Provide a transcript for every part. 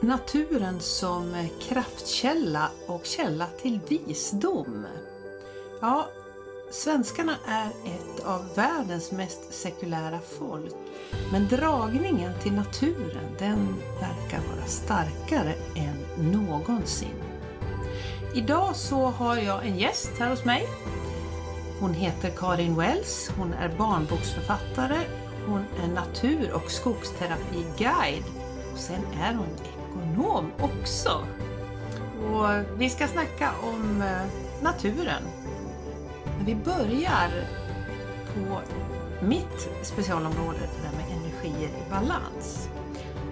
naturen som kraftkälla och källa till visdom. Ja, svenskarna är ett av världens mest sekulära folk. Men dragningen till naturen, den verkar vara starkare än någonsin. Idag så har jag en gäst här hos mig. Hon heter Karin Wells. Hon är barnboksförfattare. Hon är natur och skogsterapiguide. Och sen är hon ekonom också. Och vi ska snacka om eh, naturen. Men vi börjar på mitt specialområde, det där med energier i balans.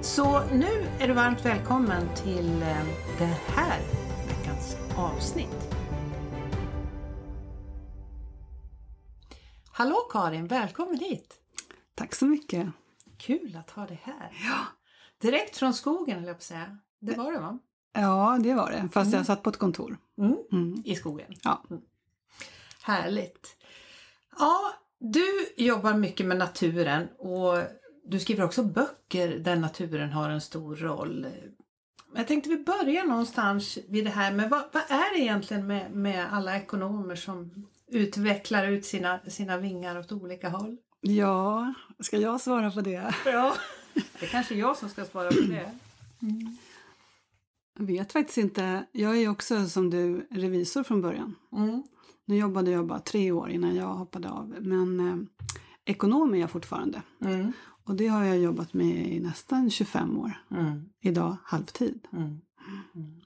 Så nu är du varmt välkommen till eh, det här veckans avsnitt. Hallå Karin, välkommen hit! Tack så mycket! Kul att ha dig här! Ja, Direkt från skogen, höll jag på att säga. Det var det va? ja det var det. Fast Mm. jag satt på ett kontor. Mm. Mm. I skogen. Ja. Härligt! Ja, du jobbar mycket med naturen och du skriver också böcker där naturen har en stor roll. Jag tänkte vi börjar någonstans vid det här med vad, vad är det egentligen med, med alla ekonomer som utvecklar ut sina, sina vingar åt olika håll? ja, ska jag svara på det? Ja, det är kanske jag som ska svara på det. Jag vet faktiskt inte. Jag är också som du revisor från början. Mm. Nu jobbade jag bara tre år innan jag hoppade av. Men eh, ekonom är jag fortfarande. Mm. Och det har jag jobbat med i nästan 25 år. Mm. Idag halvtid. Mm. Mm.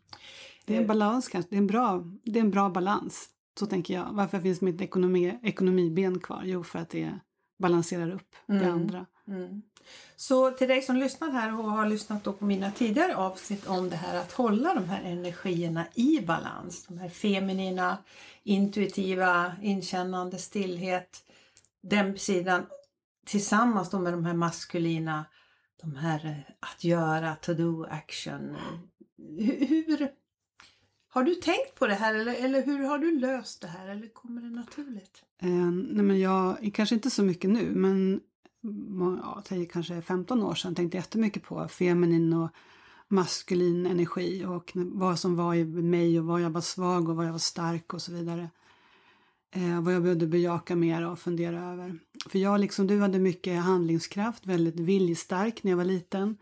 Det är en balans kanske. Det är en bra, det är en bra balans. Så tänker jag. Varför finns mitt ekonomi, ekonomiben kvar? Jo, för att det balanserar upp det Mm. andra. Mm. Så till dig som lyssnar här och har lyssnat då på mina tidigare avsnitt om det här att hålla de här energierna i balans. De här feminina, intuitiva, inkännande, stillhet. Den sidan tillsammans då med de här maskulina, de här eh, att göra, to do, action. Hur, hur har du tänkt på det här eller, eller hur har du löst det här eller kommer det naturligt? Eh, nej men jag, kanske inte så mycket nu, men ja, säg kanske 15 år sedan tänkte jag jättemycket på feminin och maskulin energi och vad som var i mig och vad jag var svag och vad jag var stark och så vidare. Eh, vad jag behövde bejaka mer och fundera över. För jag liksom du hade mycket handlingskraft, väldigt viljestark när jag var liten.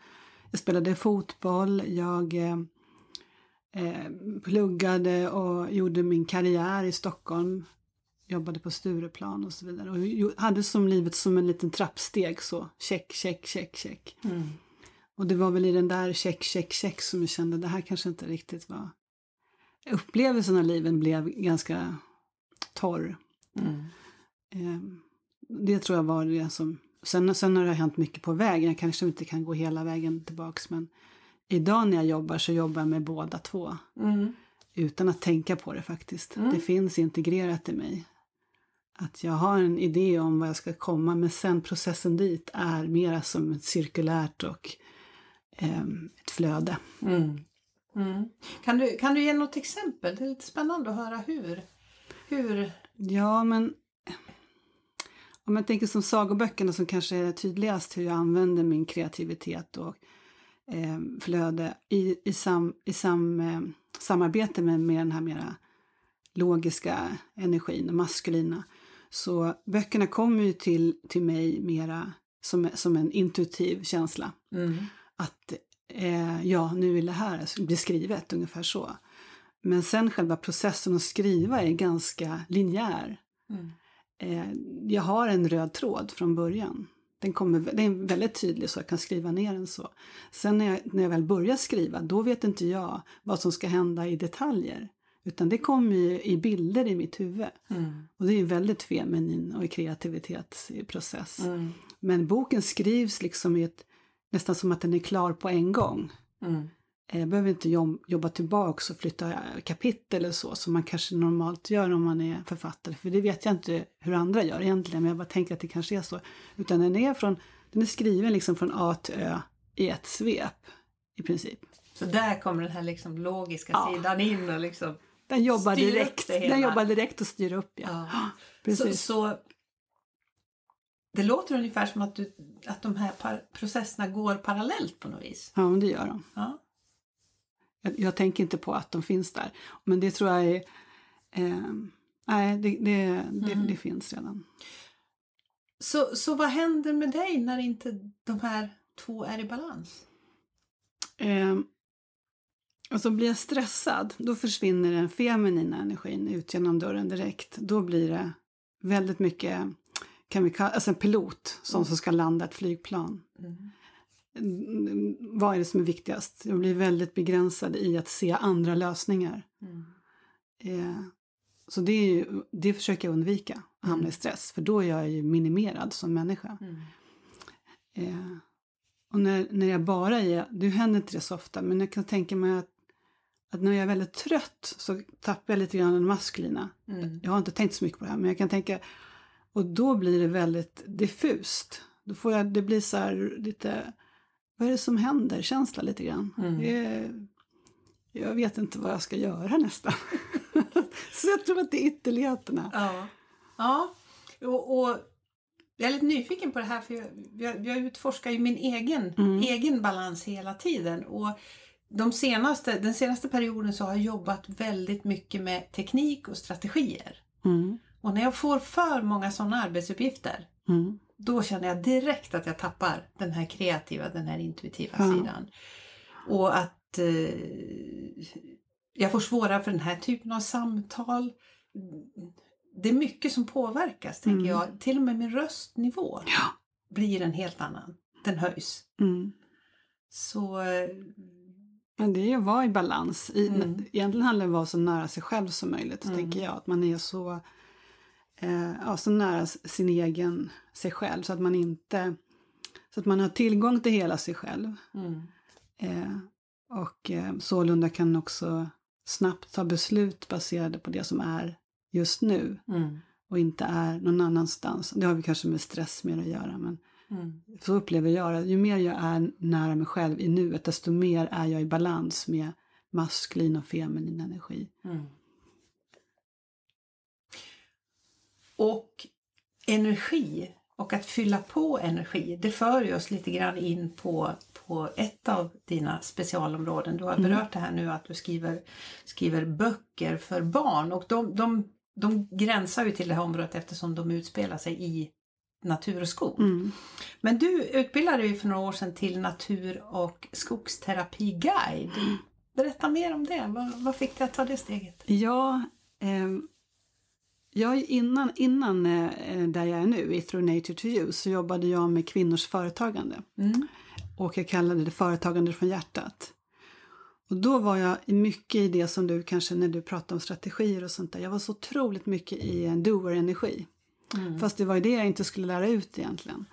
Jag spelade fotboll, jag eh, eh, pluggade och gjorde min karriär i Stockholm jobbade på Stureplan och så vidare. Och hade som livet som en liten trappsteg så. Check, check, check, check. Mm. Och det var väl i den där check, check, check som jag kände det här kanske inte riktigt var... Upplevelsen av livet blev ganska torr. Mm. Eh, det tror jag var det som... Sen, sen har det hänt mycket på vägen. Jag kanske inte kan gå hela vägen tillbaks men idag när jag jobbar så jobbar jag med båda två. Mm. Utan att tänka på det faktiskt. Mm. Det finns integrerat i mig. Att jag har en idé om vad jag ska komma men sen processen dit är mera som ett cirkulärt och ehm, ett flöde. Mm. Mm. Kan, du, kan du ge något exempel? Det är lite spännande att höra hur. hur Ja men om jag tänker som sagoböckerna som kanske är tydligast hur jag använder min kreativitet och ehm, flöde i, i, sam, i sam, ehm, samarbete med, med den här mera logiska energin och maskulina. Så böckerna kommer ju till, till mig mera som, som en intuitiv känsla. mm. Att eh, ja, nu vill det här bli skrivet, ungefär så. Men sen själva processen att skriva är ganska linjär. Mm. Eh, jag har en röd tråd från början. Den, kommer, den är väldigt tydlig så jag kan skriva ner den så. Sen när jag, när jag väl börjar skriva, då vet inte jag vad som ska hända i detaljer. Utan det kommer ju i bilder i mitt huvud. Mm. Och det är väldigt feminin och kreativitetsprocess. Mm. Men boken skrivs liksom i ett, nästan som att den är klar på en gång. Mm. Jag behöver inte jobb, jobba tillbaka och flytta kapitel eller så som man kanske normalt gör om man är författare. För det vet jag inte hur andra gör egentligen, men jag bara tänker att det kanske är så. Utan den är, från, den är skriven liksom från A till Ö i ett svep i princip. Så där kommer den här liksom logiska Ja. sidan in och liksom... Den jobbar Styr direkt, det den jobbar direkt och styr upp. Ja. Ja. Så, Precis. så det låter ungefär som att, du, att de här par, processerna går parallellt på något vis. Ja, men det gör de. Ja. Jag, jag, tänker inte på att de finns där. Men det tror jag är... Eh, nej, det, det, det, mm. det, finns redan. Så, så vad händer med dig när inte de här två är i balans? Eh, alltså blir jag stressad, då försvinner den feminina energin ut genom dörren direkt. Då blir det väldigt mycket kan vi kalla, alltså en pilot som, mm. som ska landa ett flygplan. Mm. Vad är det som är viktigast? Jag blir väldigt begränsad i att se andra lösningar. Mm. Eh, så det, är ju, det försöker jag undvika, att hamna i mm. stress, för då är jag ju minimerad som människa. Mm. Eh, och när, när jag bara är, det händer inte det så ofta, men jag kan tänka mig att, att när jag är väldigt trött så tappar jag lite grann den maskulina. Mm. Jag har inte tänkt så mycket på det här, men jag kan tänka och då blir det väldigt diffust. Då får jag, det blir så här lite, vad är det som händer? Känsla lite grann. Mm. Det, jag vet inte vad jag ska göra nästan. så jag tror att det är ytterligheterna. Ja, ja. Och, och jag är lite nyfiken på det här för jag, jag, jag utforskar ju min egen, mm. egen balans hela tiden. Och de senaste, den senaste perioden så har jag jobbat väldigt mycket med teknik och strategier. Mm. Och när jag får för många sådana arbetsuppgifter mm. då känner jag direkt att jag tappar den här kreativa, den här intuitiva ja. sidan. Och att eh, jag får svårare för den här typen av samtal. Det är mycket som påverkas, tänker mm. jag. Till och med min röstnivå ja. blir en helt annan. Den höjs. Mm. Så... Men det är att vara i balans. I, mm. Egentligen handlar det om att vara så nära sig själv som möjligt, mm. tänker jag. Att man är så eh, ja, så nära sin egen, sig själv så att man inte, så att man har tillgång till hela sig själv. Mm. Eh, och eh, sålunda kan också snabbt ta beslut baserade på det som är just nu mm. och inte är någon annanstans. Det har vi kanske med stress mer att göra men mm. så upplever jag det. Ju mer jag är nära mig själv i nuet desto mer är jag i balans med maskulin och feminin energi. Mm. Och energi och att fylla på energi, det för oss lite grann in på, på ett av dina specialområden. Du har mm. berört det här nu att du skriver, skriver böcker för barn och de, de, de gränsar ju till det här området eftersom de utspelar sig i natur och skog. Mm. Men du utbildade dig för några år sedan till natur och skogsterapiguide. Berätta mer om det. Vad, vad fick dig att ta det steget? Ja, eh, Ja, innan, innan eh, där jag är nu, i Through Nature to You, så jobbade jag med kvinnors företagande. Mm. Och jag kallade det företagande från hjärtat. Och då var jag mycket i det som du kanske när du pratar om strategier och sånt där. Jag var så otroligt mycket i en doer-energi. Mm. Fast det var ju det jag inte skulle lära ut egentligen.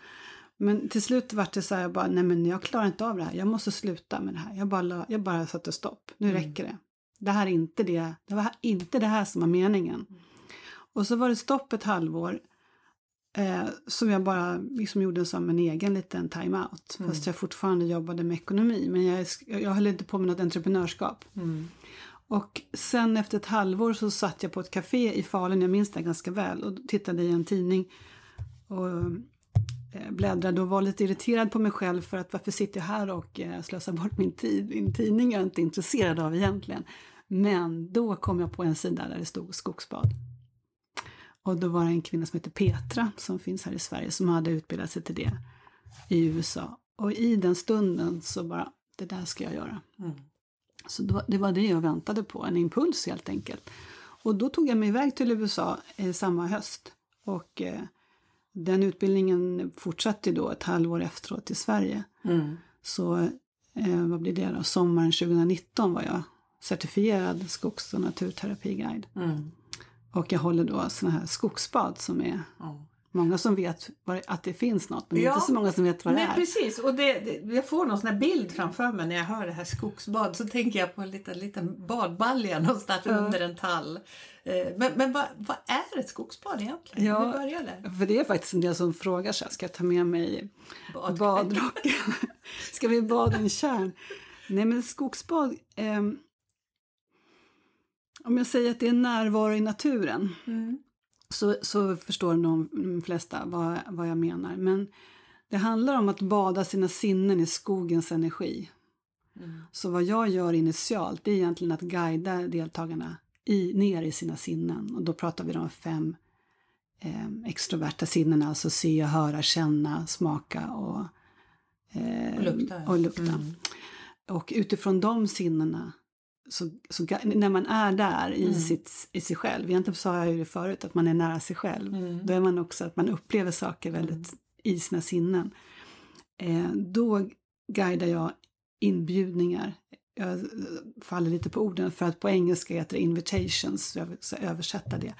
Men till slut var det så här, jag bara, nej men jag klarar inte av det här. Jag måste sluta med det här. Jag bara, jag bara satte stopp. Nu mm. räcker det. Det här är inte det, det var inte det här som var meningen. Mm. Och så var det stopp ett halvår eh, som jag bara liksom gjorde som en egen liten time-out. Mm. Fast jag fortfarande jobbade med ekonomi. Men jag, jag höll inte på med något entreprenörskap. Mm. Och sen efter ett halvår så satt jag på ett café i Falun, jag minns det ganska väl, och tittade i en tidning. Och eh, bläddrade och var lite irriterad på mig själv för att varför sitter jag här och eh, slösar bort min tid i en tidning jag är inte intresserad av egentligen. Men då kom jag på en sida där det stod skogsbad. Och då var det en kvinna som heter Petra som finns här i Sverige som hade utbildat sig till det i USA. Och i den stunden så bara, det där ska jag göra. Mm. Så det var det jag väntade på, en impuls helt enkelt. Och då tog jag mig iväg till USA eh, samma höst. Och eh, den utbildningen fortsatte då ett halvår efteråt i Sverige. Mm. Så eh, vad blir det då? Sommaren 2019 var jag certifierad skogs och naturterapiguide. Mm. Och jag håller då sådana här skogsbad som är mm. Många som vet att det finns något men ja. inte så många som vet vad det Nej, är. Precis, och det, det, jag får någon sån här bild framför mig när jag hör det här skogsbad så tänker jag på en liten, liten badbalja någonstans ja. under en tall. Eh, men, men vad, vad, är ett skogsbad egentligen? Ja, vi börjar där. För det är faktiskt en del som frågar sig, ska jag ta med mig Bad. badrocken? ska vi bada i en tjärn? Nej men skogsbad eh, om jag säger att det är närvaro i naturen mm. Så, så förstår nog de flesta vad, vad jag menar. Men det handlar om att bada sina sinnen i skogens energi. Mm. Så vad jag gör initialt det är egentligen att guida deltagarna i, ner i sina sinnen. Och då pratar vi om fem eh, extroverta sinnen, alltså se, höra, känna, smaka och, eh, Och lukta. Och, lukta. Mm. och utifrån de sinnena så, så när man är där i, Mm. sitt, i sig själv, egentligen sa jag ju det förut, att man är nära sig själv. Mm. Då är man också att man upplever saker väldigt i sina sinnen. Eh, då guidar jag inbjudningar. Jag eh, faller lite på orden för att på engelska heter det invitations, så jag ska översätta det.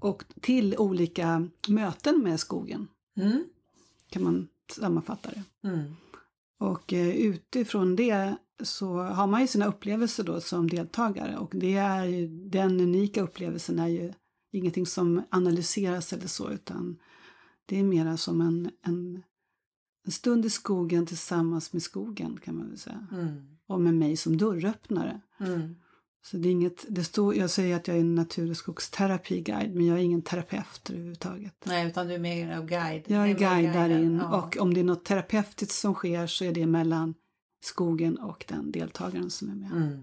Och till olika möten med skogen Mm. kan man sammanfatta det. Mm. Och eh, utifrån det så har man ju sina upplevelser då som deltagare och det är ju, den unika upplevelsen är ju ingenting som analyseras eller så utan det är mera som en, en, en stund i skogen tillsammans med skogen kan man väl säga. Mm. Och med mig som dörröppnare. Mm. Så det är inget, det står, jag säger att jag är en natur och skogsterapiguide men jag är ingen terapeut överhuvudtaget. Nej, utan du är mer av guide. Jag är guide där in ja. och om det är något terapeutiskt som sker så är det mellan skogen och den deltagaren som är med. Mm.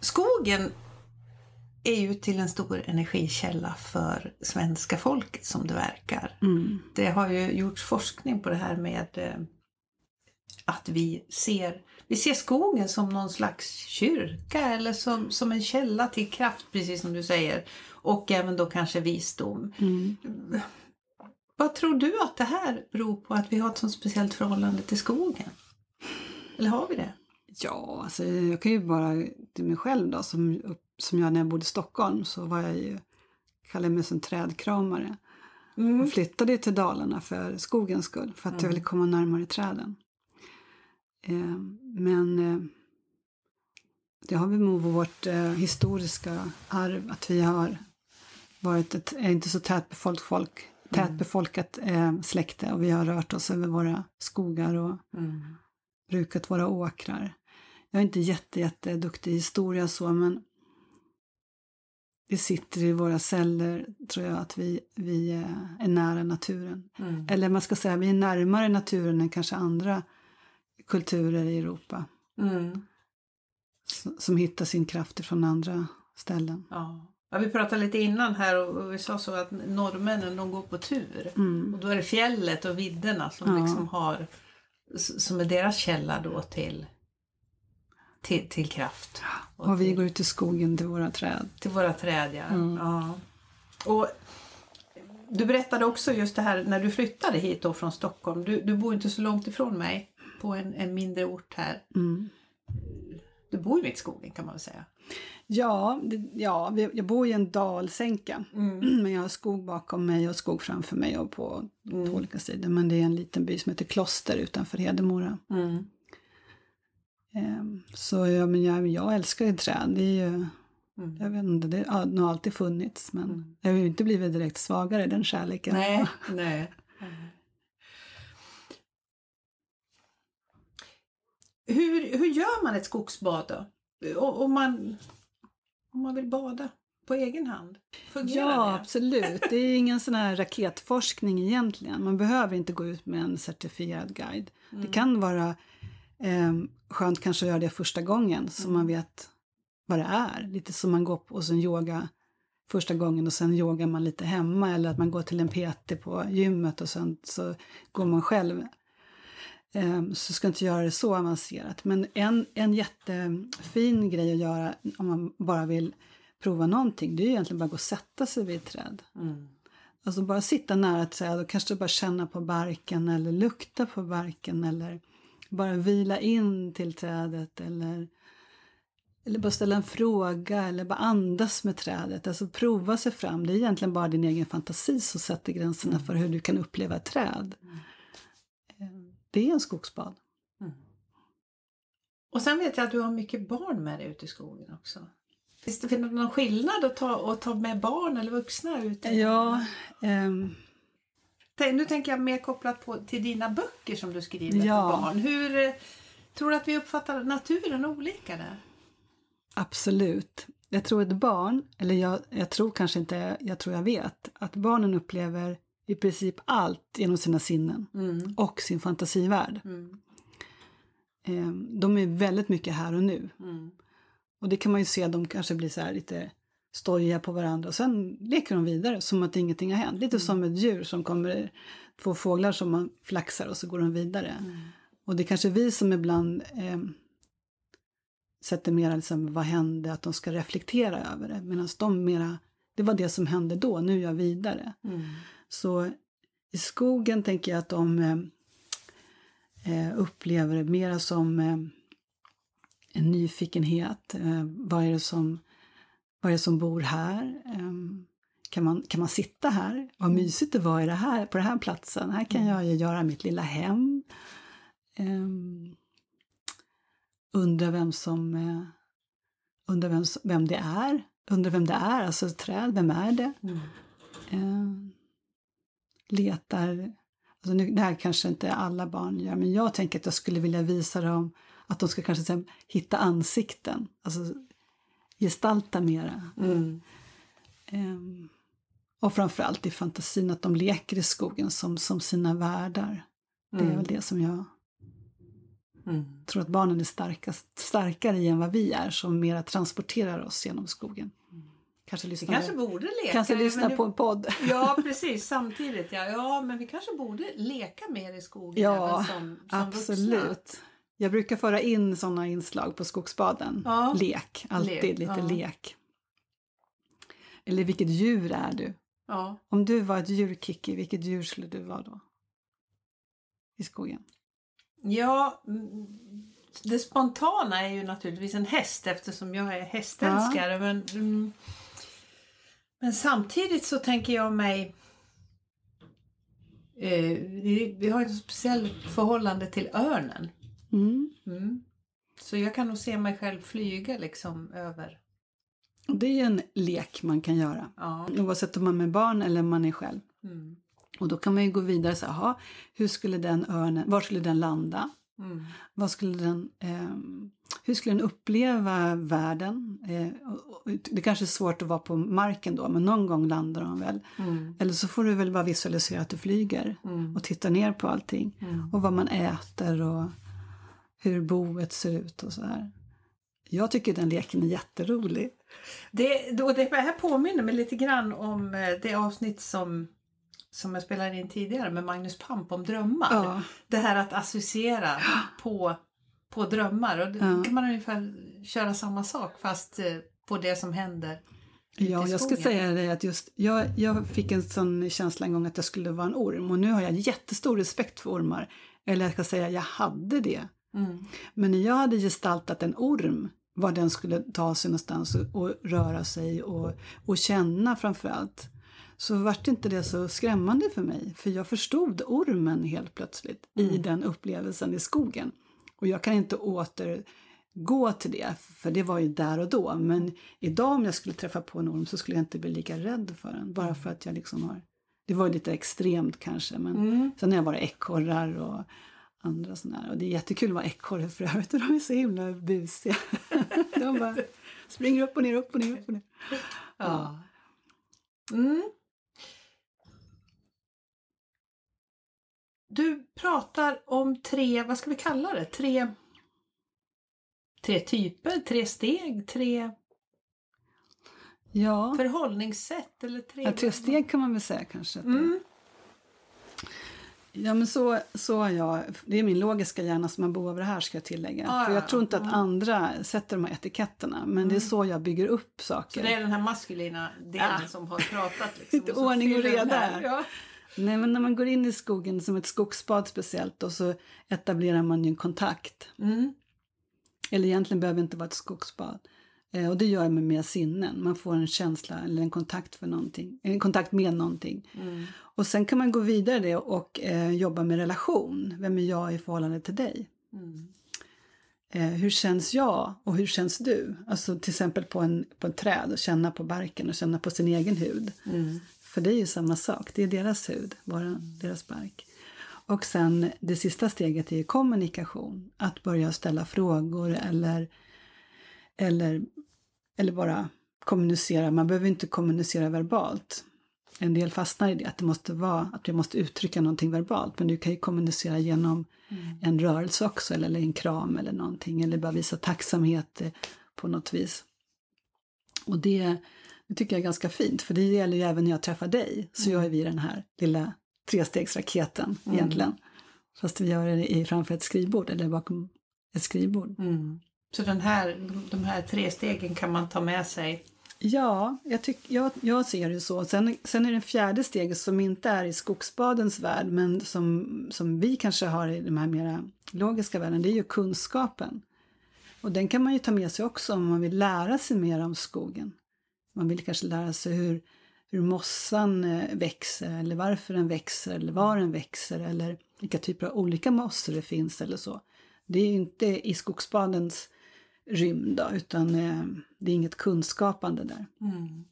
Skogen är ju till en stor energikälla för svenska folket som det verkar. Mm. Det har ju gjorts forskning på det här med eh, att vi ser, vi ser skogen som någon slags kyrka eller som, som en källa till kraft, precis som du säger. Och även då kanske visdom. Mm. Vad tror du att det här beror på att vi har ett sånt speciellt förhållande till skogen? Eller har vi det? Ja, alltså jag kan ju bara till mig själv då, som, som jag när jag bodde i Stockholm så var jag ju, kallade mig som trädkramare. Och flyttade till Dalarna för skogens skull, för att jag Mm. ville komma närmare träden. Eh, men eh, det har vi med vårt eh, historiska arv, att vi har varit ett inte så tätbefolkat folk, tätbefolkat eh, släkte och vi har rört oss över våra skogar och Mm. brukat våra åkrar. Jag är inte jätte, jätte duktig i historia så, men det sitter i våra celler, tror jag, att vi, vi eh, är nära naturen. Mm. Eller man ska säga, vi är närmare naturen än kanske andra kulturer i Europa Mm. som hittar sin kraft från andra ställen. Ja. ja, vi pratade lite innan här och och vi sa så att norrmännen de går på tur. Mm. Och då är det fjället och vidderna som Ja. liksom har som är deras källa då till, till, till kraft. Och vi till, går ut i skogen till våra träd. till våra träd ja. Mm. ja. Och du berättade också just det här när du flyttade hit då från Stockholm. Du, du bor inte så långt ifrån mig på en, en mindre ort här. Mm. Du bor ju mitt i skogen kan man väl säga. Ja, det, ja, jag bor i en dalsänka. Mm. Men jag har skog bakom mig och skog framför mig och på Mm. olika sidor. Men det är en liten by som heter Kloster utanför Hedemora. Mm. Ehm, Så ja, men jag, jag älskar ju träd. Det är ju, Mm. jag vet inte, det har nog alltid funnits. Men Mm. jag har ju inte blivit direkt svagare i den kärleken. Nej, nej. Hur, hur gör man ett skogsbad då? Om man, om man vill bada på egen hand? Fungerar Ja, det? absolut. Det är ingen sån här raketforskning egentligen. Man behöver inte gå ut med en certifierad guide. Mm. Det kan vara eh, skönt kanske att göra det första gången så Mm. man vet vad det är. Lite som man går på och sen yoga första gången och sen yogar man lite hemma eller att man går till en PT på gymmet och sen så går man själv. Eh, så ska inte göra det så avancerat. Men en, en jättefin grej att göra om man bara vill prova någonting det är ju egentligen bara att gå och sätta sig vid ett träd. Mm. Alltså bara sitta nära ett träd och kanske bara känna på barken eller lukta på barken eller bara vila in till trädet eller, eller bara ställa en fråga eller bara andas med trädet. Alltså prova sig fram. Det är egentligen bara din egen fantasi som sätter gränserna för hur du kan uppleva ett träd. Mm. Det är en skogsbad. Mm. Och sen vet jag att du har mycket barn med dig ute i skogen också. Finns det någon skillnad att ta, att ta med barn eller vuxna ut? Ja, Tänk- Nu tänker jag mer kopplat på, till dina böcker som du skriver Ja. för barn. Hur tror du att vi uppfattar naturen olika där? Absolut. Jag tror ett barn, eller jag, jag tror kanske inte, jag tror jag vet, att barnen upplever i princip allt genom sina sinnen Mm. och sin fantasivärld. Mm. eh, de är väldigt mycket här och nu. Mm. Och det kan man ju se, de kanske blir så lite stojiga på varandra och sen leker de vidare som att ingenting har hänt. Lite Mm. som ett djur som kommer, två fåglar som man flaxar och så går de vidare. Mm. Och det är kanske vi som ibland eh, sätter mera liksom, vad hände, att de ska reflektera över det. Medan de mera, det var det som hände då, nu är jag vidare. Mm. Så i skogen tänker jag att de eh, eh, upplever det mera som eh, en nyfikenhet. Vad, är det som, vad är det som bor här? Eh, kan, man, kan man sitta här? Vad mysigt det var i det här, på den här platsen. Här kan jag ju göra mitt lilla hem. Eh, undra vem som eh, undra vem, vem det är. Undra vem det är, alltså träd, vem är det? Mm. Letar, alltså nu, det här kanske inte alla barn gör, men jag tänker att jag skulle vilja visa dem att de ska kanske sen hitta ansikten, alltså gestalta mera. Mm. Ehm, och framförallt i fantasin att de leker i skogen som, som sina världar. Det är Mm. väl det som jag Mm. tror att barnen är starkast, starkare i än vad vi är, som mera transporterar oss genom skogen. Kanske Vi lyssna, kanske borde leka. kanske lyssna på en podd. Ja, precis. Samtidigt. Ja. ja, men vi kanske borde leka mer i skogen Ja, även som, som Absolut. vuxna. Jag brukar föra in sådana inslag på skogsbaden. Ja. Lek, alltid Lek, lite ja. lek. Eller vilket djur är du? Ja. Om du var ett djur, Kiki, vilket djur skulle du vara då? I skogen? Ja, mm, det spontana är ju naturligtvis en häst eftersom jag är hästälskare. Men, mm, men samtidigt så tänker jag mig eh, vi, vi har ett speciellt förhållande till örnen. Mm. Mm. Så jag kan nog se mig själv flyga liksom över. Det är en lek man kan göra. Ja. Oavsett om man är barn eller om man är själv. Mm. Och då kan man ju gå vidare och säga, "Jaha, hur skulle den örnen, var skulle den landa? Mm. Vad skulle den, ehm, hur skulle den uppleva världen? Eh, och, och, det kanske är svårt att vara på marken då, men någon gång landar de väl. Mm. Eller så får du väl bara visualisera att du flyger Mm. och tittar ner på allting. Mm. Och vad man äter och hur boet ser ut och så här. Jag tycker den leken är jätterolig. Det, då, det här påminner mig lite grann om eh, det avsnitt som, som jag spelade in tidigare med Magnus Pamp om drömmar. Ja, Det här att associera på, på drömmar. Och då Ja. kan man ungefär köra samma sak fast eh, på det som händer ja jag ska säga det att just jag, jag fick en sån känsla en gång att jag skulle vara en orm och nu har jag jättestor respekt för ormar. Eller jag ska säga, jag hade det. Mm. Men när jag hade gestaltat en orm, var den skulle ta sig någonstans och, och röra sig och, och känna framför allt, så vart inte det så skrämmande för mig. För jag förstod ormen helt plötsligt i Mm. den upplevelsen i skogen. Och jag kan inte återgå till det, för det var ju där och då. Men idag om jag skulle träffa på en orm så skulle jag inte bli lika rädd för den. Bara för att jag liksom har... Det var lite extremt kanske, men Mm. Sen har jag varit ekorrar och andra sådana här. Och det är jättekul att vara ekorre för övrigt. De är så himla busiga. De bara springer upp och ner, upp och ner, upp och ner. Ja. Mm. Du pratar om tre, vad ska vi kalla det? Tre, tre typer, tre steg, tre Ja, förhållningssätt eller tre... ja, tre steg kan man väl säga kanske. Mm. Ja, men så, så har jag. Det är min logiska hjärna som har behov av det här ska jag tillägga. Ja, för ja, jag tror inte att ja. andra sätter de här etiketterna. Men det är Mm. så jag bygger upp Så saker. det är den här maskulina delen Ja. som har pratat liksom. Lite så ordning och reda här. Ja. Nej, men när man går in i skogen som ett skogsbad speciellt och så etablerar man ju en kontakt. Mm. Eller egentligen behöver det inte vara ett skogsbad. Eh, och det gör jag med sinnen. Man får en känsla eller en kontakt för någonting. En kontakt med någonting. Mm. Och sen kan man gå vidare det och eh, jobba med relation. Vem är jag i förhållande till dig? Mm. Eh, hur känns jag och hur känns du? Alltså till exempel på en, på en träd och känna på barken och känna på sin egen hud. Mm. För det är ju samma sak, det är deras hud, bara deras bark. Och sen det sista steget är kommunikation. Att börja ställa frågor eller, eller, eller bara kommunicera. Man behöver inte kommunicera verbalt. en del fastnar i det, att det måste vara, att jag måste uttrycka någonting verbalt. Men du kan ju kommunicera genom mm. en rörelse också, eller en kram eller någonting, eller bara visa tacksamhet eh, på något vis. Och det, det tycker jag är ganska fint, för det gäller ju även när jag träffar dig, så mm. gör vi den här lilla trestegsraketen mm. egentligen. Fast vi gör det i, framför ett skrivbord eller bakom ett skrivbord. Mm. Så den här, de här tre stegen kan man ta med sig Ja, jag, tyck, jag, jag ser det så. Sen, sen är det fjärde steget som inte är i skogsbadens värld men som, som vi kanske har i de här mera logiska världen, det är ju kunskapen. Och den kan man ju ta med sig också om man vill lära sig mer om skogen. Man vill kanske lära sig hur, hur mossan eh, växer eller varför den växer eller var den växer eller vilka typer av olika mossor det finns eller så. Det är ju inte i skogsbadens rymd då, utan eh, det är inget kunskapande där. Mm.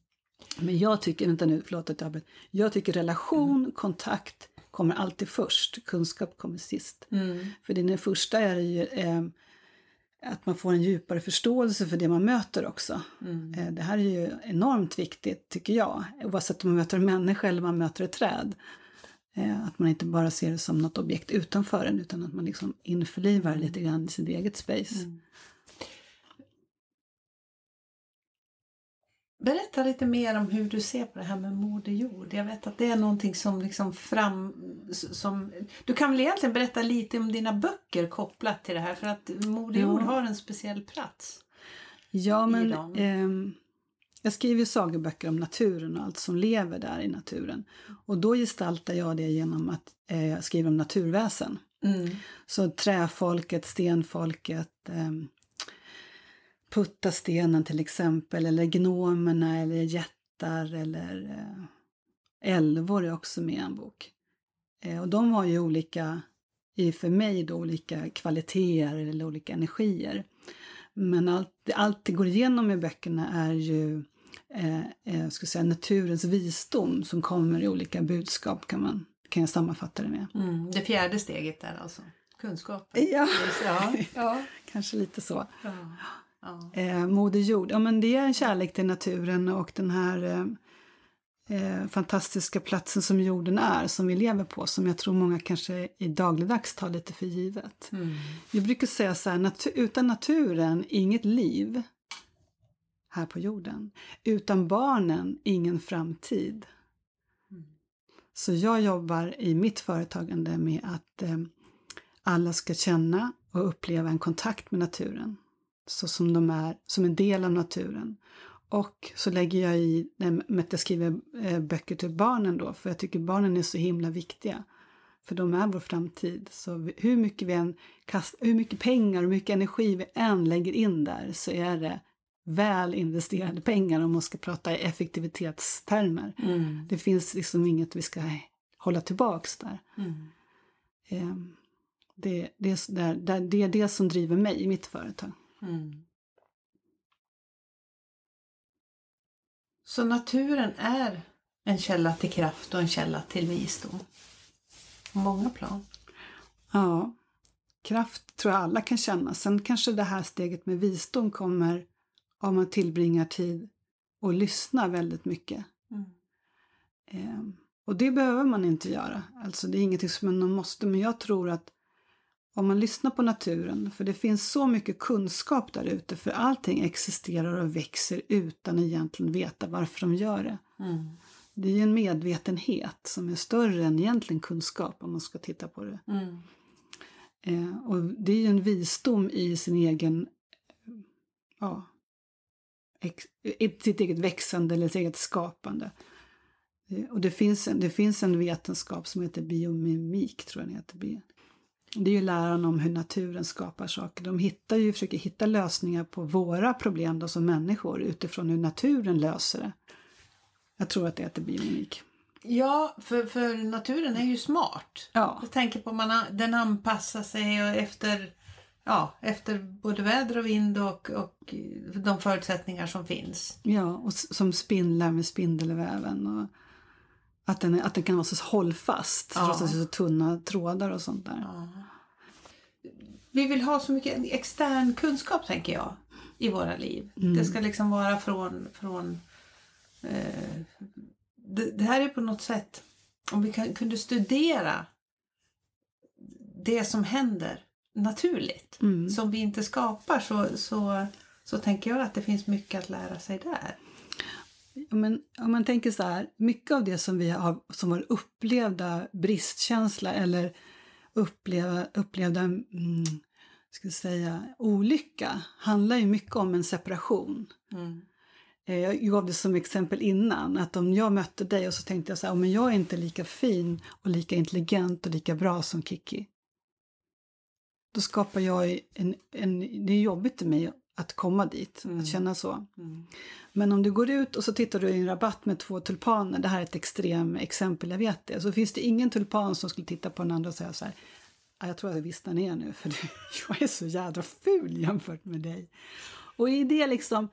Men jag tycker, vänta nu, förlåt att jag Jag tycker relation, mm. kontakt kommer alltid först, kunskap kommer sist. Mm. För det första är ju eh, att man får en djupare förståelse för det man möter också. Mm. Eh, det här är ju enormt viktigt tycker jag, oavsett om man möter en människa eller man möter ett träd. Eh, att man inte bara ser det som något objekt utanför en utan att man liksom införlivar lite grann i sitt eget space. Mm. Berätta lite mer om hur du ser på det här med Moder Jord. Jag vet att det är någonting som liksom fram... Som, du kan väl egentligen berätta lite om dina böcker kopplat till det här för att Moder Jord har en speciell plats. Ja, men eh, jag skriver sagoböcker om naturen och allt som lever där i naturen. Och då gestaltar jag det genom att eh, skriva om naturväsen. Mm. Så träfolket, stenfolket, eh, Puttastenen till exempel, eller gnomerna eller jättar eller eh, älvor är också med i en bok. Eh, och de har ju olika, för mig då, olika kvaliteter eller olika energier. Men allt, allt det går igenom i böckerna är ju eh, eh, ska säga, naturens visdom som kommer i olika budskap kan, man, kan jag sammanfatta det med. Mm, det fjärde steget där alltså, kunskapen. Ja, ja, ja. kanske lite så. Ja. Eh, Moder Jord, ja men det är en kärlek till naturen och den här eh, eh, fantastiska platsen som jorden är, som vi lever på, som jag tror många kanske i dagligdags tar lite för givet. Mm. Jag brukar säga så här, nat utan naturen, inget liv här på jorden. Utan barnen, ingen framtid. Mm. Så jag jobbar i mitt företagande med att eh, alla ska känna och uppleva en kontakt med naturen så som de är, som en del av naturen. Och så lägger jag i med att jag skriver eh, böcker till barnen då, för jag tycker barnen är så himla viktiga. För de är vår framtid. Så hur mycket, vi än kast, hur mycket pengar och mycket energi vi än lägger in där så är det väl investerade pengar om man ska prata i effektivitetstermer. Mm. Det finns liksom inget vi ska hålla tillbaks där. Mm. Eh, det, det, det, det är det som driver mig i mitt företag. Mm. Så naturen är en källa till kraft och en källa till visdom. På många plan. Ja, kraft tror jag alla kan känna. Sen kanske det här steget med visdom kommer om man tillbringar tid och lyssnar väldigt mycket. Mm. Eh, och det behöver man inte göra. Alltså det är ingenting som man måste, men jag tror att om man lyssnar på naturen, för det finns så mycket kunskap där ute, för allting existerar och växer utan egentligen veta varför de gör det. Mm. Det är ju en medvetenhet som är större än egentligen kunskap om man ska titta på det. Mm. Eh, och det är ju en visdom i sin egen, ja, ex, sitt eget växande eller sitt eget skapande. Eh, och det finns, en, det finns en vetenskap som heter biomimik, tror jag den heter. Det är ju läran om hur naturen skapar saker. De hittar ju, försöker hitta lösningar på våra problem då som människor utifrån hur naturen löser det. Jag tror att det heter biomimik. Ja, för, för naturen är ju smart. Ja. Jag tänker på man den anpassar sig efter, ja, efter både väder och vind och, och de förutsättningar som finns. Ja, och som spindlar med spindelväven. Och att den, att den kan vara så hållfast ja. trots att det är så tunna trådar och sånt där. Ja. Vi vill ha så mycket extern kunskap tänker jag i våra liv. Mm. Det ska liksom vara från, från eh, det, det här är på något sätt, om vi kan, kunde studera det som händer naturligt, Mm. som vi inte skapar, så, så, så tänker jag att det finns mycket att lära sig där. Men om man tänker så här, mycket av det som vi har som vår upplevda bristkänsla eller uppleva, upplevda mm, ska säga, olycka handlar ju mycket om en separation. Mm. Eh, Jag gav det som exempel innan, att om jag mötte dig och så tänkte jag så här, "Oh, men jag är inte lika fin och lika intelligent och lika bra som Kiki. Då skapar jag en, en det är jobbigt för mig att komma dit, Mm. att känna så. Mm. Men om du går ut och så tittar du i en rabatt med två tulpaner, det här är ett extrem exempel, jag vet det, så finns det ingen tulpan som skulle titta på den andra och säga så här, "Ah, jag tror att jag vissnar ner nu för jag är så jädra ful jämfört med dig. Och i det liksom,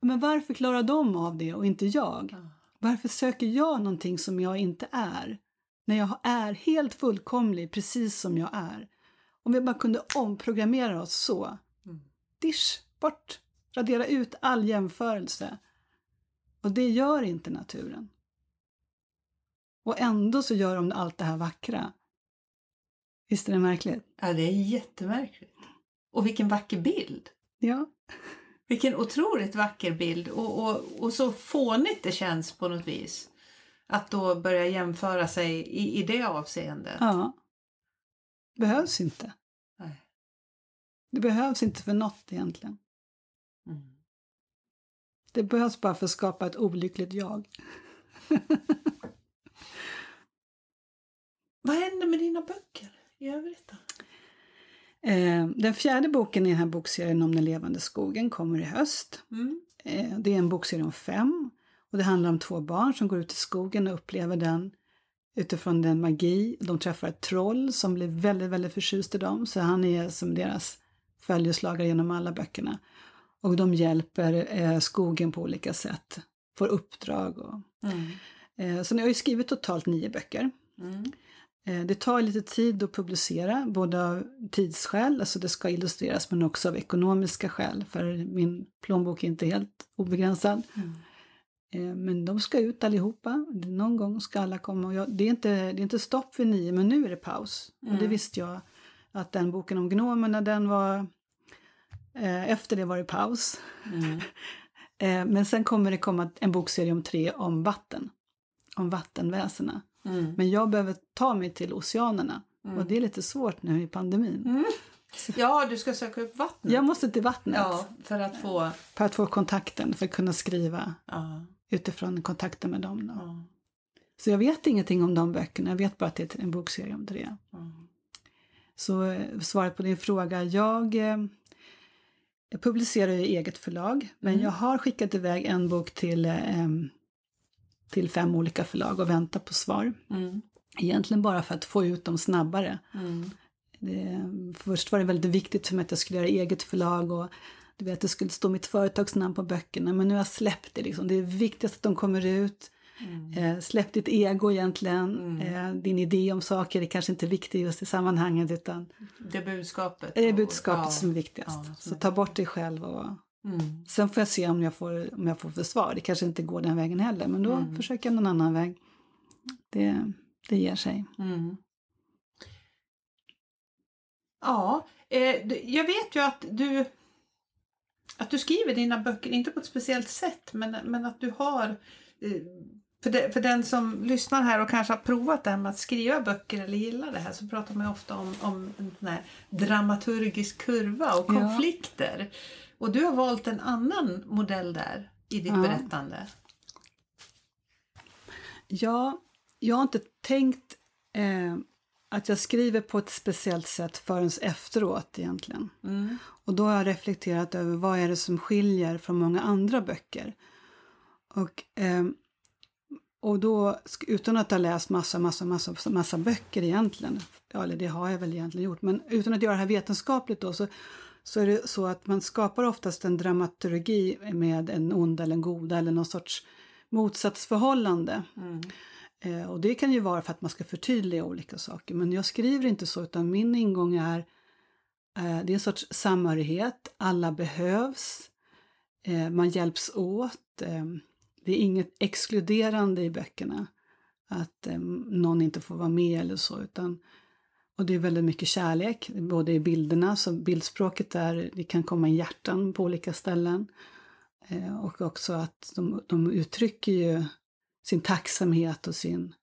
men varför klarar de av det och inte jag? Ja. Varför söker jag någonting som jag inte är? När jag är helt fullkomlig precis som jag är. Om vi bara kunde omprogrammera oss så. Mm. Dish, bort, radera ut all jämförelse. Och det gör inte naturen. Och ändå så gör de allt det här vackra. Visst är det märkligt? Ja, det är jättemärkligt. Och vilken vacker bild! Ja. Vilken otroligt vacker bild och, och, och så fånigt det känns på något vis. Att då börja jämföra sig i, i det avseendet. ja. Behövs inte. Nej. Det behövs inte för något egentligen. Det behövs bara för att skapa ett olyckligt jag. Vad händer med dina böcker i övrigt då? Eh, den fjärde boken i den här bokserien om den levande skogen kommer i höst. Mm. Eh, det är en bokserie om fem och det handlar om två barn som går ut i skogen och upplever den utifrån den magi. De träffar ett troll som blir väldigt, väldigt förtjust i dem så han är som deras följeslagare genom alla böckerna. Och de hjälper eh, skogen på olika sätt, får uppdrag och Mm. eh, så nu har jag ju skrivit totalt nio böcker. Mm. Eh, Det tar lite tid att publicera, både av tidsskäl, alltså det ska illustreras, men också av ekonomiska skäl, för min plånbok är inte helt obegränsad. Mm. Men de ska ut allihopa, någon gång ska alla komma. Och jag, det, är inte, det är inte stopp vid nio, men nu är det paus. Och det Mm. visste jag, att den boken om gnomerna, den var... Eh, efter det var det paus. Mm. Eh, men sen kommer det komma en bokserie om tre om vatten, om vattenväsena. Mm. Men jag behöver ta mig till oceanerna Mm. och det är lite svårt nu i pandemin. Mm. Ja, du ska söka upp vattnet. Jag måste till vattnet Ja, för att få... för att få kontakten, för att kunna skriva Ja, utifrån kontakten med dem. Ja, Så jag vet ingenting om de böckerna, jag vet bara att det är en bokserie om det. Så eh, svaret på din fråga, jag, jag publicerar i eget förlag, men Mm. jag har skickat iväg en bok till, eh, till fem olika förlag och väntar på svar. Mm. Egentligen bara för att få ut dem snabbare. Mm. Det, först var det väldigt viktigt för mig att jag skulle göra eget förlag och du vet, det skulle stå mitt företagsnamn på böckerna. Men nu har jag släppt det. Liksom. Det är viktigast att de kommer ut. Mm. Eh, släpp ditt ego egentligen. Mm. Eh, din idé om saker är kanske inte viktig just i sammanhanget utan Det budskapet. det är och- budskapet ja. som är viktigast. Ja, Så är ta bort dig själv och Mm. sen får jag se om jag får, om jag får för svar. Det kanske inte går den vägen heller men då Mm. försöker jag någon annan väg. Det, det ger sig. Mm. Ja, eh, jag vet ju att du att du skriver dina böcker, inte på ett speciellt sätt, men, men att du har eh, för, de, för den som lyssnar här och kanske har provat det här med att skriva böcker eller gillar det här så pratar man ofta om, om en dramaturgisk kurva och Ja. konflikter. Och du har valt en annan modell där i ditt Ja. berättande. Ja, jag har inte tänkt eh, att jag skriver på ett speciellt sätt förrän efteråt egentligen. Mm. Och då har jag reflekterat över vad är det som skiljer från många andra böcker. Och, eh, och då, utan att ha läst massa, massa, massa, massa böcker egentligen, ja, eller det har jag väl egentligen gjort, men utan att göra det här vetenskapligt då så, så är det så att man skapar oftast en dramaturgi med en ond eller en goda eller någon sorts motsatsförhållande. Mm. Eh, och det kan ju vara för att man ska förtydliga olika saker. Men jag skriver inte så utan min ingång är eh, det är en sorts samhörighet. Alla behövs. Eh, man hjälps åt. Det är inget exkluderande i böckerna. Att eh, någon inte får vara med eller så. Utan, och det är väldigt mycket kärlek, både i bilderna, så bildspråket där det kan komma in hjärtan på olika ställen. Eh, och också att de, de uttrycker ju sin tacksamhet och sin,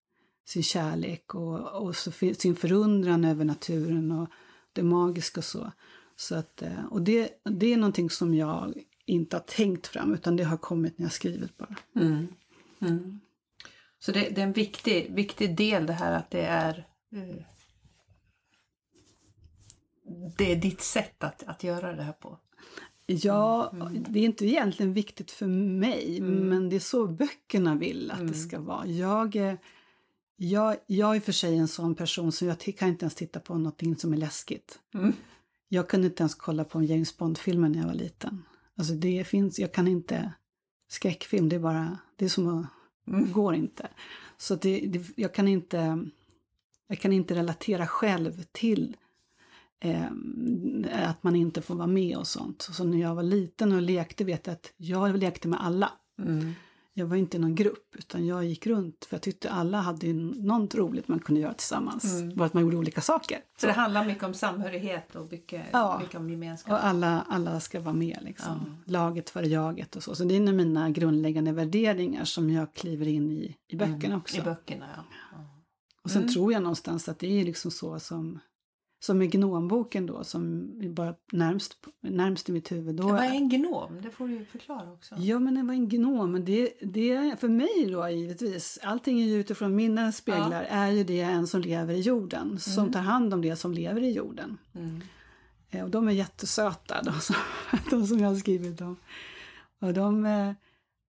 sin kärlek och, och så, sin förundran över naturen och det magiska och så. så att, eh, och det, det är någonting som jag inte har tänkt fram utan det har kommit när jag skrivit bara. Mm. Mm. Så det, det, är en viktig, viktig del det här att det är eh, det är ditt sätt att, att göra det här på. Ja, mm. det är inte egentligen viktigt för mig, mm. men det är så böckerna vill att mm. det ska vara. Jag, jag, jag är för sig en sån person som jag kan inte ens titta på någonting som är läskigt. Mm. Jag kunde inte ens kolla på en James Bond-film när jag var liten. Alltså det finns, jag kan inte, skräckfilm det är bara, det är som att, mm. går inte. Så det, det, jag kan inte, jag kan inte relatera själv till eh, att man inte får vara med och sånt. Så när jag var liten och lekte vet jag att jag lekte med alla. Mm. Jag var inte i någon grupp utan jag gick runt för jag tyckte alla hade något roligt man kunde göra tillsammans. Mm. Bara att man gjorde olika saker. Så, så det handlar mycket om samhörighet och mycket, ja. mycket om gemenskap? och alla, alla ska vara med liksom. Ja. Laget före jaget och så. Så det är en av mina grundläggande värderingar som jag kliver in i, i böckerna mm. också. I böckerna ja. Och sen mm. tror jag någonstans att det är liksom så som som i gnomboken då, som är bara närmst, närmst i mitt huvud. Då, vad är en gnom? Det får du förklara också. Ja, men vad är en gnom? Det, det är för mig då givetvis, allting är ju utifrån mina speglar, ja. är ju det en som lever i jorden, mm. som tar hand om det som lever i jorden. Mm. Eh, och de är jättesöta, de som, de som jag har skrivit om. Och de, eh,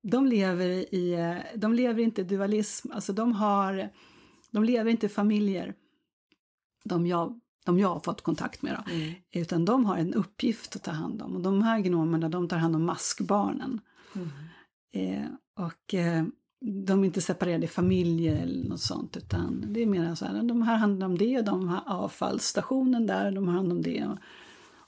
de, lever i, eh, de lever inte i dualism, alltså de har, de lever inte i familjer. De jag de jag har fått kontakt med. Då. Mm. Utan de har en uppgift att ta hand om. Och de här gnomerna de tar hand om maskbarnen. Mm. Eh, och eh, de är inte separerade i familjer eller något sånt. Utan det är mer så här, de här handlar om det och de har avfallsstationen där, de har hand om det. Och,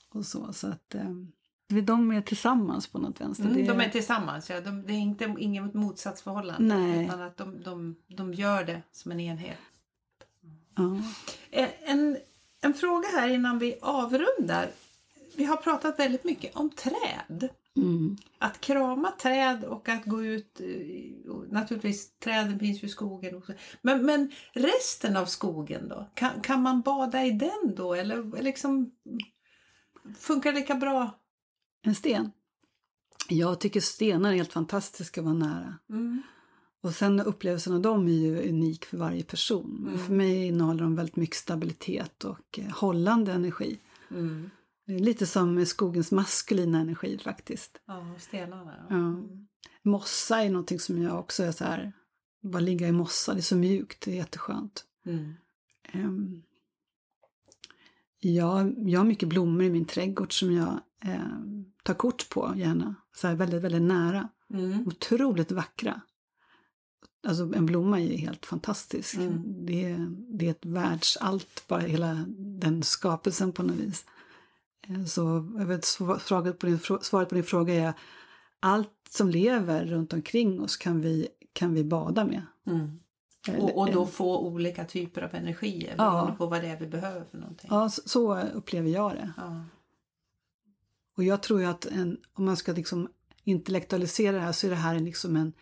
och så. så att, eh, de är tillsammans på något vänster. Mm, de är tillsammans, ja. De, det är inte inget motsatsförhållande. Nej. Utan att de, de, de gör det som en enhet. Ja. En, en fråga här innan vi avrundar. Vi har pratat väldigt mycket om träd. Mm. Att krama träd och att gå ut, eh, naturligtvis träden finns ju i skogen också. Men, men resten av skogen då? Kan, kan man bada i den då eller liksom funkar det lika bra? En sten? Jag tycker stenar är helt fantastiska att vara nära. Mm. Och sen upplevelsen av dem är ju unik för varje person. Mm. För mig innehåller de väldigt mycket stabilitet och eh, hållande energi. Mm. Lite som skogens maskulina energi faktiskt. Ja, stenarna. Ja. Mm. Mossa är någonting som jag också är så här, bara ligga i mossa, det är så mjukt, det är jätteskönt. Mm. Um, jag, jag har mycket blommor i min trädgård som jag eh, tar kort på gärna, så här väldigt, väldigt nära. Mm. Otroligt vackra. Alltså en blomma är helt fantastisk. Mm. Det, är, det är ett världsallt, bara hela den skapelsen på något vis. Eh, så jag vet, svaret, på din, svaret på din fråga är allt som lever runt omkring oss kan vi, kan vi bada med. Mm. Och, och, då få olika typer av energier beroende ja. på vad det är vi behöver för någonting. Ja, så, så upplever jag det. Ja. Och jag tror ju att en, om man ska liksom intellektualisera det här så är det här liksom en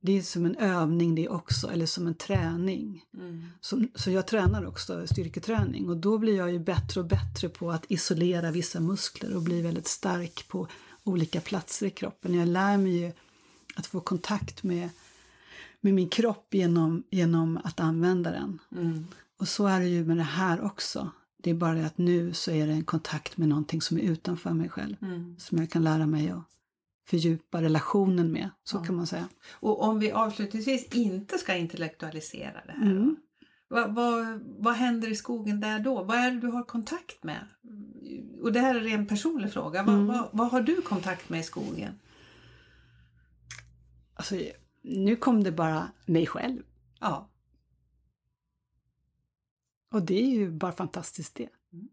det är som en övning det också, eller som en träning. Mm. Så, så jag tränar också styrketräning och då blir jag ju bättre och bättre på att isolera vissa muskler och bli väldigt stark på olika platser i kroppen. Jag lär mig ju att få kontakt med, med min kropp genom, genom att använda den. Mm. Och så är det ju med det här också. Det är bara det att nu så är det en kontakt med någonting som är utanför mig själv. Mm. Som jag kan lära mig att fördjupa relationen med. Så ja. kan man säga. Och om vi avslutningsvis inte ska intellektualisera det här. Mm. Vad, vad, vad händer i skogen där då? Vad är det du har kontakt med? Och det här är en ren personlig fråga. Mm. Vad, vad, vad, har du kontakt med i skogen? Alltså, nu kom det bara mig själv. Ja. Och det är ju bara fantastiskt det. Mm.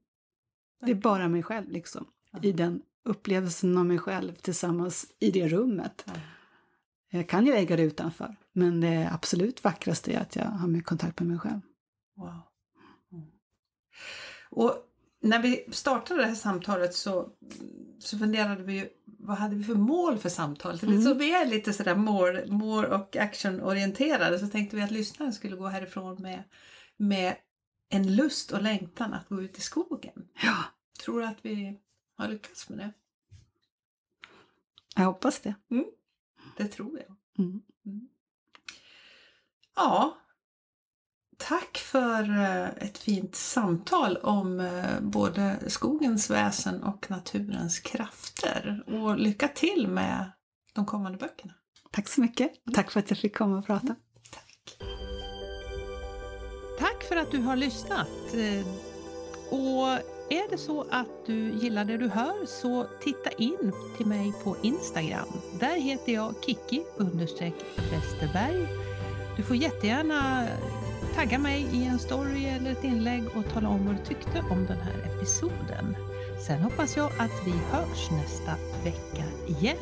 Det är bara mig själv liksom. I den upplevelsen av mig själv tillsammans i det rummet. Jag kan ju äga det utanför, men det absolut vackraste är att jag har med kontakt med mig själv. Wow. Mm. Och när vi startade det här samtalet så, så funderade vi ju, vad hade vi för mål för samtalet? Mm. Så vi är lite sådär mål, mål och actionorienterade så tänkte vi att lyssnaren skulle gå härifrån med, med en lust och längtan att gå ut i skogen. Ja. Tror du att vi har lyckats med det? Jag hoppas det. Mm. Det tror jag. Mm. Mm. Ja, Tack för eh, ett fint samtal om eh, både skogens väsen och naturens krafter. Och lycka till med de kommande böckerna. Tack så mycket. Tack för att jag fick komma och prata. Tack. Tack för att du har lyssnat. Eh, och är det så att du gillar det du hör så titta in till mig på Instagram. Där heter jag Kiki Westerberg. Du får jättegärna tagga mig i en story eller ett inlägg och tala om vad du tyckte om den här episoden. Sen hoppas jag att vi hörs nästa vecka igen.